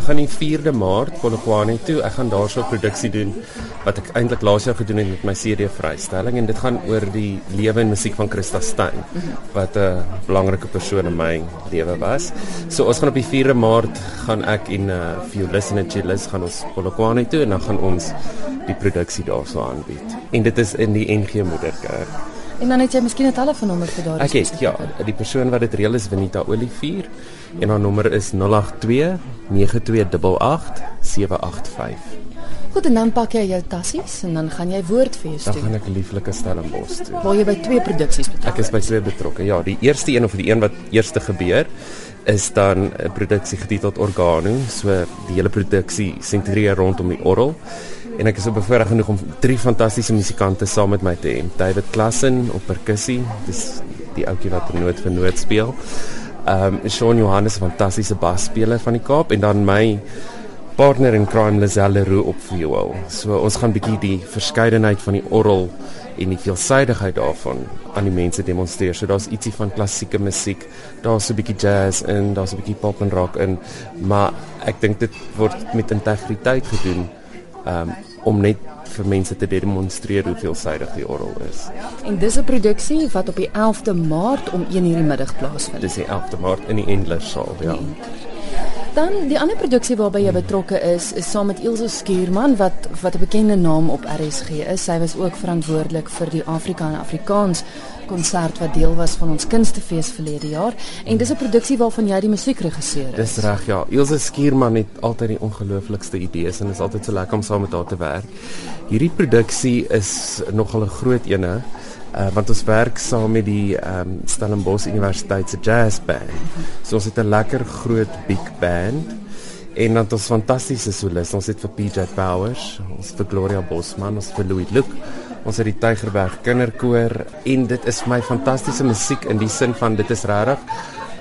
Ek gaan die 4de Maart Polokwane toe. Ek gaan daarso 'n produksie doen wat ek eintlik laas jaar gedoen het met my CD vrystelling en dit gaan oor die lewe en musiek van Christa Stein wat 'n belangrike persoon in my lewe was. So ons gaan op die 4de Maart gaan ek en 'n uh, violist en 'n cellist gaan ons Polokwane toe en dan gaan ons die produksie daarso aanbied. En dit is in die NG Moederkerk. En dan het jy miskien 'n telefoonnommer vir daardie Ek het ja, die persoon wat dit reël is Venita Olivier en haar nommer is 082 9288 785. Goed, en dan pak jy jou tassies en dan gaan jy woordfees Dan toe. gaan ek 'n lieflike Stellenbosch toe. Waar jy by twee produksies betrokke Ek is by twee betrokke. Ja, die eerste een of die een wat eerste gebeur is dan 'n produksie getiteld Organo. So die hele produksie sentreer rondom die orgel. En ek is so bevoorreg genoeg om drie fantastiese musikante saam met my te hê. David Klassen op perkussie, dis die ouetjie wat noot vir noot speel. Ehm um, Sean Johannes, fantastiese basspeler van die Kaap en dan my partner in crime Lazelle Leroux op viool. So ons gaan bietjie die verskeidenheid van die orgel en die veelsidigheid daarvan aan die mense demonstreer. So daar's ietsie van klassieke musiek, daar's 'n bietjie jazz in, daar's 'n bietjie pop en rock in, maar ek dink dit word met integriteit gedoen um, om net vir mense te demonstreer hoe veelsidig die orgel is. En dis 'n produksie wat op die 11de Maart om 1:00 die middag plaasvind. Dis die 11de Maart in die Endler saal, ja. Dan die ander produksie waarby jy betrokke is, is saam met Ilse Skuurman wat wat 'n bekende naam op RSG is. Sy was ook verantwoordelik vir die Afrika en Afrikaans konsert wat deel was van ons kunstefees verlede jaar en dis 'n produksie waarvan jy die musiekregisseur is. Dis reg, ja. Ilse Skuurman het altyd die ongelooflikste idees en is altyd so lekker om saam met haar te werk. Hierdie produksie is nogal 'n groot ene. Uh, want ons werk saam met die um, Stellenbosch Universiteit se jazz band. So ons het 'n lekker groot big band en dan ons fantastiese soliste. Ons het vir PJ Powers, ons vir Gloria Bosman, ons vir Louis Luke. Ons het die Tygerberg Kinderkoor en dit is my fantastiese musiek in die sin van dit is regtig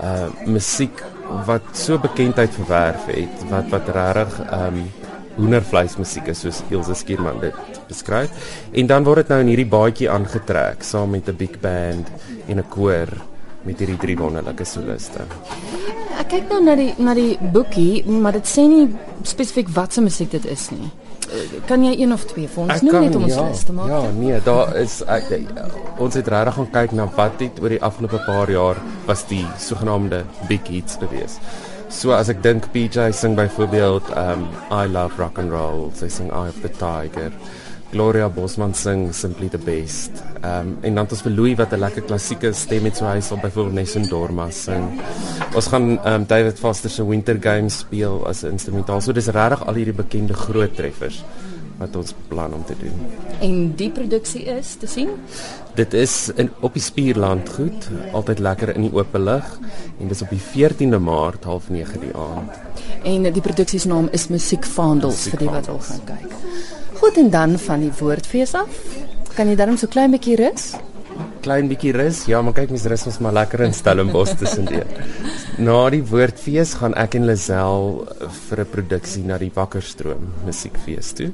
uh musiek wat so bekendheid verwerf het wat wat regtig um hoendervleis musiek is soos Ilse Skierman dit beskryf. En dan word dit nou in hierdie baadjie aangetrek saam met 'n big band en 'n koor met hierdie drie wonderlike soliste. Ek kyk nou na die na die boekie, maar dit sê nie spesifiek wat se musiek dit is nie. Kan jy een of twee vir ons noem net om ons ja, lys te maak? Ja, nee, daar is ek, ek, ons het regtig gaan kyk na wat het oor die afgelope paar jaar was die sogenaamde big hits gewees. So as ek dink PJ sing byvoorbeeld um I love rock and roll, sy sing Eye of the Tiger. Gloria Bosman sing Simply the Best. Um en dan het ons vir Louis wat 'n lekker klassieke stem het so hy sal byvoorbeeld Nessun Dorma sing. Ons gaan um David Foster se Winter Games speel as 'n instrumentaal. So dis regtig al hierdie bekende groot treffers wat ons plan om te doen. En die produksie is te sien? Dit is in op die Spierland goed, altyd lekker in die oop lig en dis op die 14de Maart 09:30 die aand. En die produksie se naam is Musiekvaandels vir die wat wil gaan kyk. Goed en dan van die woordfees af. Kan jy darm so klein bietjie rus? Klein bietjie rus. Ja, maar kyk mens rus ons maar lekker in Stellenbosch tussendeur. Na die woordfees gaan ek en Lazel vir 'n produksie na die Wakkerstroom musiekfees toe.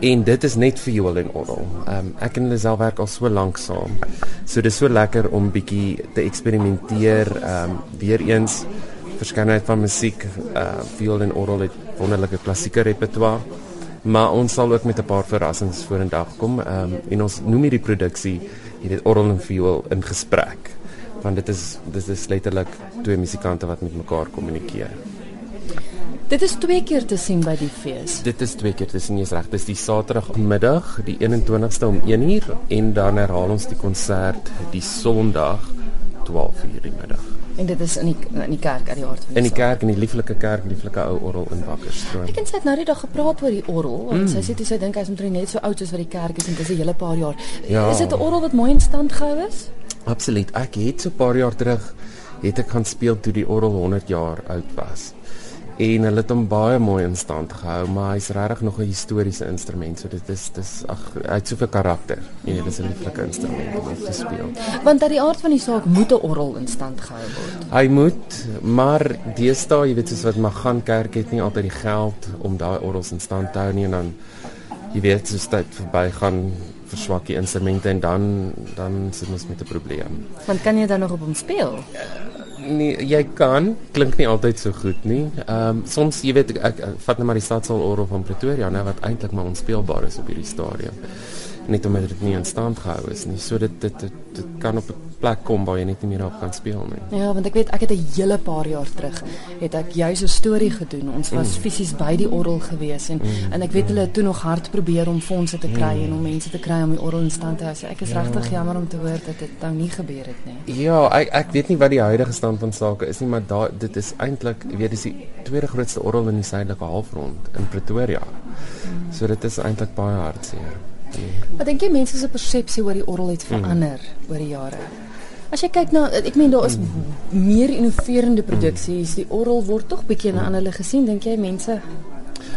En dit is net viool en orgel. Um, ek en Lazel werk al so lank saam. So dis so lekker om bietjie te eksperimenteer. Ehm um, weer eens verskeidenheid van musiek, uh viool en orgel het wonderlike klassieke repertoire. Maar ons sal ook met 'n paar verrassings vorendag kom. Ehm um, en ons noem hierdie produksie hierdie orgel en viool in gesprek. Want dit is dit is letterlik twee musikante wat met mekaar kommunikeer. Dit is twee keer te sien by die fees. Dit is twee keer tussen jy's reg. Dis die Saterdagmiddag, die 21ste om 1uur en dan herhaal ons die konsert die Sondag 12uur die middag. En dit is in die in die kerk uit die hart van In die stad. kerk in die lieflike kerk, lieflike ou orgel in Wakkerstroom. Ek en sy het nou die dag gepraat oor die orgel want mm. sy sê toe sy dink hy's omtrent net so oud soos wat die kerk is en dis 'n hele paar jaar. Ja. Is dit 'n orgel wat mooi in stand gehou is? Absoluut. Ek het so 'n paar jaar terug het ek gaan speel toe die orgel 100 jaar oud was. En hulle het hom baie mooi in stand gehou, maar hy's regtig nog 'n historiese instrument. So dit is dis ag hy het soveel karakter. Nee, dis 'n lieflike instrument om te speel. Want uit die aard van die saak moet 'n orgel in stand gehou word. Hy moet, maar deesdae, jy weet soos wat mag gaan kerk het nie altyd die geld om daai orgels in stand te hou nie en dan jy weet soos tyd verbygaan verswak die instrumente en dan dan sit ons met 'n probleem. Want kan jy dan nog op hom speel? Nee, jy kan klink nie altyd so goed nie. Ehm um, soms jy weet ek, ek, ek vat net maar die stadsaal orgel van Pretoria, nou wat eintlik maar onspeelbaar is op hierdie stadium net omdat dit nie in stand gehou is nie. So dit dit dit, dit kan op 'n plek kom waar jy net nie meer op kan speel nie. Ja, want ek weet ek het 'n hele paar jaar terug het ek juis 'n storie gedoen. Ons was mm. fisies by die orgel gewees en mm. en ek weet hulle het toe nog hard probeer om fondse te kry mm. en om mense te kry om die orgel in stand te hou. So ek is ja. regtig jammer om te hoor dat dit nou nie gebeur het nie. Ja, ek ek weet nie wat die huidige stand van sake is nie, maar daar dit is eintlik, weet, dis die tweede grootste orgel in die suidelike halfrond in Pretoria. Mm. So dit is eintlik baie hartseer. Wat dink jy mense se persepsie oor die orgel het verander hmm. oor die jare? As jy kyk na ek meen daar is hmm. meer innoverende produksies, die orgel word tog bietjie na aan hulle gesien, dink jy mense?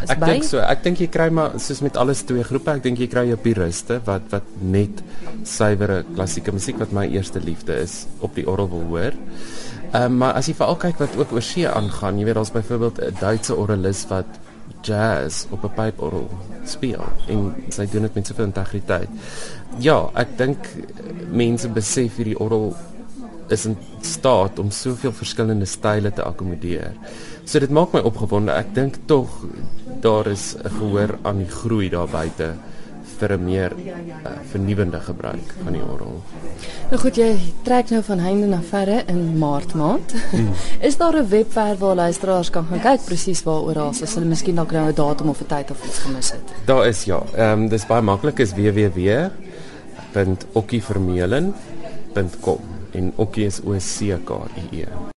Ek dink so. Ek dink jy kry maar soos met alles twee groepe, ek dink jy kry jou puriste wat wat net suiwere klassieke musiek wat my eerste liefde is op die orgel wil hoor. Ehm um, maar as jy veral kyk wat ook oor see aangaan, jy weet daar's byvoorbeeld 'n Duitse orgelis wat jazz op 'n pyporgel speel en sy doen dit met soveel integriteit. Ja, ek dink mense besef hierdie orgel is in staat om soveel verskillende style te akkommodeer. So dit maak my opgewonde. Ek dink tog daar is 'n gehoor aan die groei daar buite vir 'n meer uh, vernuwende gebruik van die orgel. Nou goed, jy trek nou van heinde na verre in Maart maand. Hmm. is daar 'n webwerf waar luisteraars kan gaan kyk presies waaroor as hulle miskien dalk nou 'n datum of 'n tyd of iets gemis het? Daar is ja. Ehm um, dis baie maklik is www.okkievermeulen.com en okkie is o c k i e